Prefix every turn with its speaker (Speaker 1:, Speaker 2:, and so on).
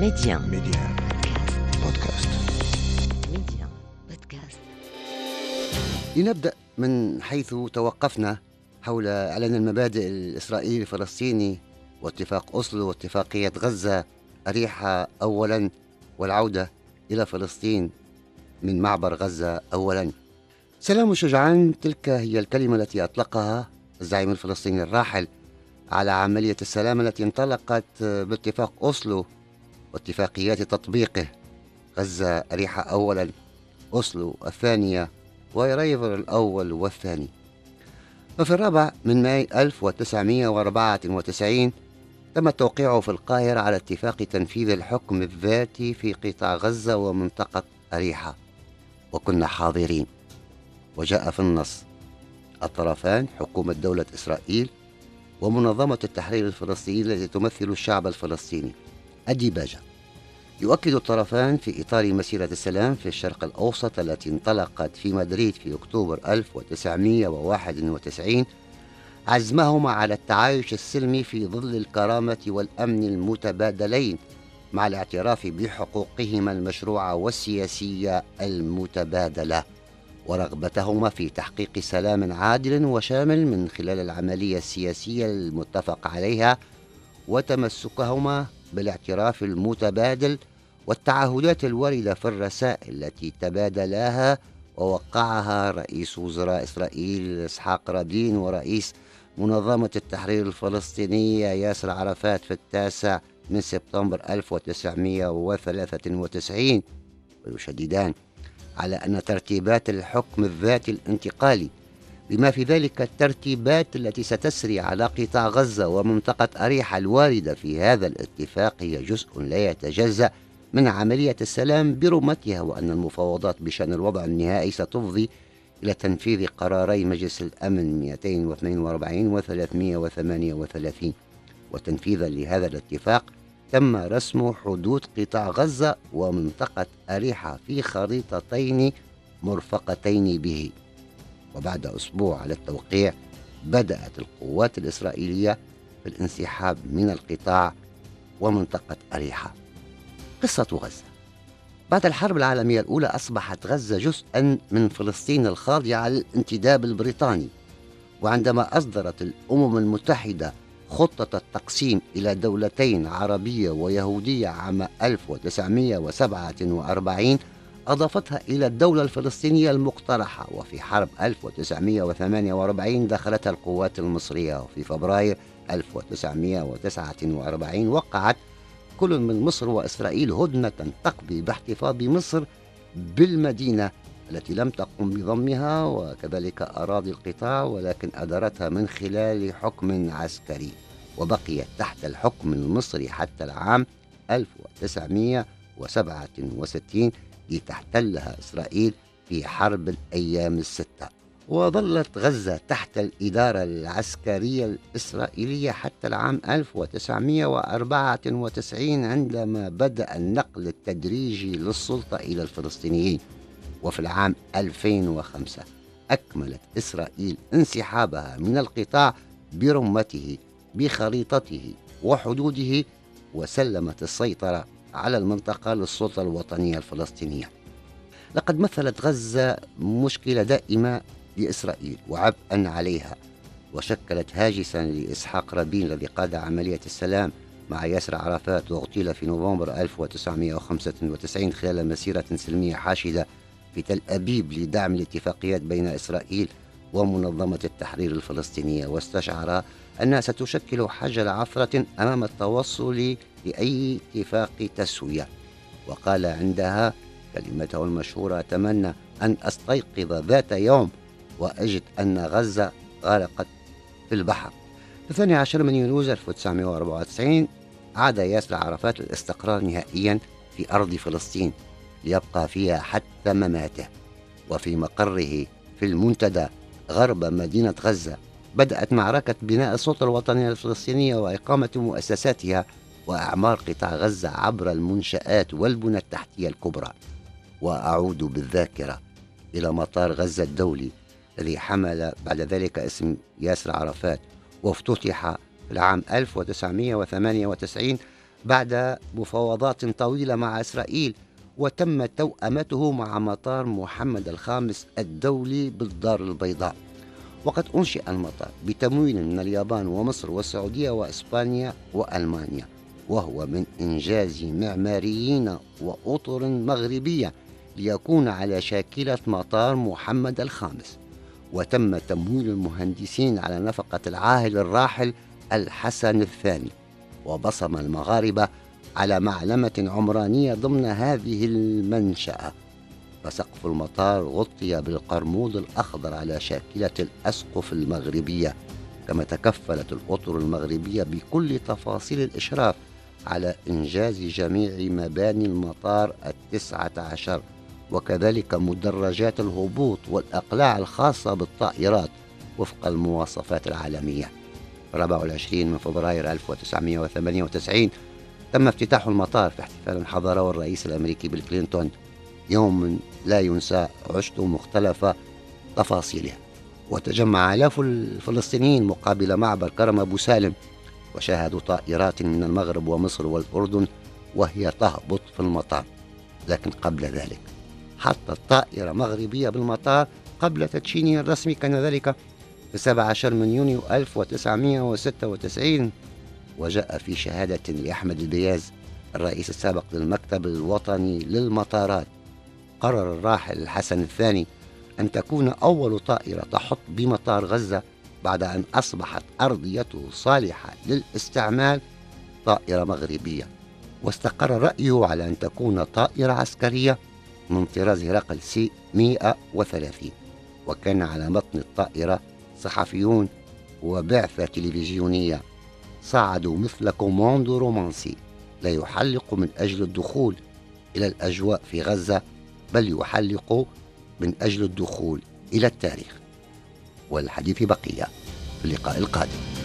Speaker 1: ميديان
Speaker 2: ميديان بودكاست
Speaker 1: ميديان بودكاست
Speaker 3: لنبدأ من حيث توقفنا حول إعلان المبادئ الإسرائيلي الفلسطيني واتفاق أوسلو واتفاقية غزة أريحة أولا والعودة إلى فلسطين من معبر غزة أولا. سلام شجعان تلك هي الكلمة التي أطلقها الزعيم الفلسطيني الراحل على عملية السلام التي انطلقت باتفاق أوسلو واتفاقيات تطبيقه. غزة أريحة أولا أوسلو الثانية ويريفر الأول والثاني. وفي الرابع من ماي 1994 تم توقيعه في القاهرة على اتفاق تنفيذ الحكم الذاتي في قطاع غزة ومنطقة أريحة وكنا حاضرين. وجاء في النص الطرفان حكومة دولة إسرائيل ومنظمة التحرير الفلسطيني التي تمثل الشعب الفلسطيني. الديباجة. يؤكد الطرفان في إطار مسيرة السلام في الشرق الأوسط التي انطلقت في مدريد في أكتوبر 1991 عزمهما على التعايش السلمي في ظل الكرامة والأمن المتبادلين مع الاعتراف بحقوقهما المشروعة والسياسية المتبادلة. ورغبتهما في تحقيق سلام عادل وشامل من خلال العملية السياسية المتفق عليها وتمسكهما بالاعتراف المتبادل والتعهدات الواردة في الرسائل التي تبادلاها ووقعها رئيس وزراء إسرائيل إسحاق رابين ورئيس منظمة التحرير الفلسطينية ياسر عرفات في التاسع من سبتمبر 1993 ويشددان على أن ترتيبات الحكم الذاتي الانتقالي بما في ذلك الترتيبات التي ستسري على قطاع غزة ومنطقة أريحة الواردة في هذا الاتفاق هي جزء لا يتجزأ من عملية السلام برمتها وأن المفاوضات بشأن الوضع النهائي ستفضي إلى تنفيذ قراري مجلس الأمن 242 و 338 وتنفيذا لهذا الاتفاق تم رسم حدود قطاع غزة ومنطقة أريحة في خريطتين مرفقتين به. وبعد أسبوع على التوقيع بدأت القوات الإسرائيلية في الانسحاب من القطاع ومنطقة أريحة. قصة غزة. بعد الحرب العالمية الأولى أصبحت غزة جزءا من فلسطين الخاضعة للانتداب البريطاني. وعندما أصدرت الأمم المتحدة خطة التقسيم إلى دولتين عربية ويهودية عام 1947 أضافتها إلى الدولة الفلسطينية المقترحة وفي حرب 1948 دخلتها القوات المصرية وفي فبراير 1949 وقعت كل من مصر وإسرائيل هدنة تقضي باحتفاظ مصر بالمدينة التي لم تقم بضمها وكذلك أراضي القطاع ولكن أدارتها من خلال حكم عسكري وبقيت تحت الحكم المصري حتى العام 1967 لتحتلها إسرائيل في حرب الأيام الستة وظلت غزة تحت الإدارة العسكرية الإسرائيلية حتى العام 1994 عندما بدأ النقل التدريجي للسلطة إلى الفلسطينيين. وفي العام 2005 أكملت إسرائيل انسحابها من القطاع برمته بخريطته وحدوده وسلمت السيطرة على المنطقة للسلطة الوطنية الفلسطينية. لقد مثلت غزة مشكلة دائمة لإسرائيل وعبئا عليها وشكلت هاجسا لإسحاق رابين الذي قاد عملية السلام مع ياسر عرفات واغتيل في نوفمبر 1995 خلال مسيرة سلمية حاشدة في تل أبيب لدعم الاتفاقيات بين إسرائيل ومنظمة التحرير الفلسطينية. واستشعر أنها ستشكل حجر عثرة أمام التوصل لأي اتفاق تسوية. وقال عندها كلمته المشهورة أتمنى أن أستيقظ ذات يوم وأجد أن غزة غرقت في البحر. في الثاني عشر من يونيو 1994 عاد ياسر عرفات للاستقرار نهائيا في أرض فلسطين ليبقى فيها حتى مماته. وفي مقره في المنتدى غرب مدينة غزة بدأت معركة بناء السلطة الوطنية الفلسطينية وإقامة مؤسساتها وأعمار قطاع غزة عبر المنشآت والبنى التحتية الكبرى. وأعود بالذاكرة إلى مطار غزة الدولي الذي حمل بعد ذلك اسم ياسر عرفات وافتتح في العام 1998 بعد مفاوضات طويلة مع إسرائيل وتم توأمته مع مطار محمد الخامس الدولي بالدار البيضاء. وقد أنشئ المطار بتمويل من اليابان ومصر والسعودية وإسبانيا وألمانيا وهو من إنجاز معماريين وأطر مغربية ليكون على شاكلة مطار محمد الخامس. وتم تمويل المهندسين على نفقة العاهل الراحل الحسن الثاني وبصم المغاربة على معلمة عمرانية ضمن هذه المنشأة. فسقف المطار غطي بالقرمود الأخضر على شاكلة الأسقف المغربية كما تكفلت الأطر المغربية بكل تفاصيل الإشراف على إنجاز جميع مباني المطار التسعة عشر وكذلك مدرجات الهبوط والأقلاع الخاصة بالطائرات وفق المواصفات العالمية. 24 من فبراير 1998 تم افتتاح المطار في احتفال حضره الرئيس الأمريكي بيل كلينتون. يوم لا ينسى عشت مختلف تفاصيله وتجمع آلاف الفلسطينيين مقابل معبر كرم أبو سالم وشاهدوا طائرات من المغرب ومصر والأردن وهي تهبط في المطار. لكن قبل ذلك حطت طائرة مغربية بالمطار قبل تدشينه الرسمي كان ذلك في 17 من يونيو 1996 وجاء في شهادة لأحمد البياز الرئيس السابق للمكتب الوطني للمطارات. قرر الراحل الحسن الثاني أن تكون أول طائرة تحط بمطار غزة بعد أن أصبحت أرضيته صالحة للاستعمال طائرة مغربية. واستقر رأيه على أن تكون طائرة عسكرية من طراز هرقل سي 130 وكان على متن الطائرة صحفيون وبعثة تلفزيونية. صعدوا مثل كوماندو رومانسي لا يحلق من أجل الدخول إلى الأجواء في غزة بل يحلق من أجل الدخول إلى التاريخ. والحديث بقية في اللقاء القادم.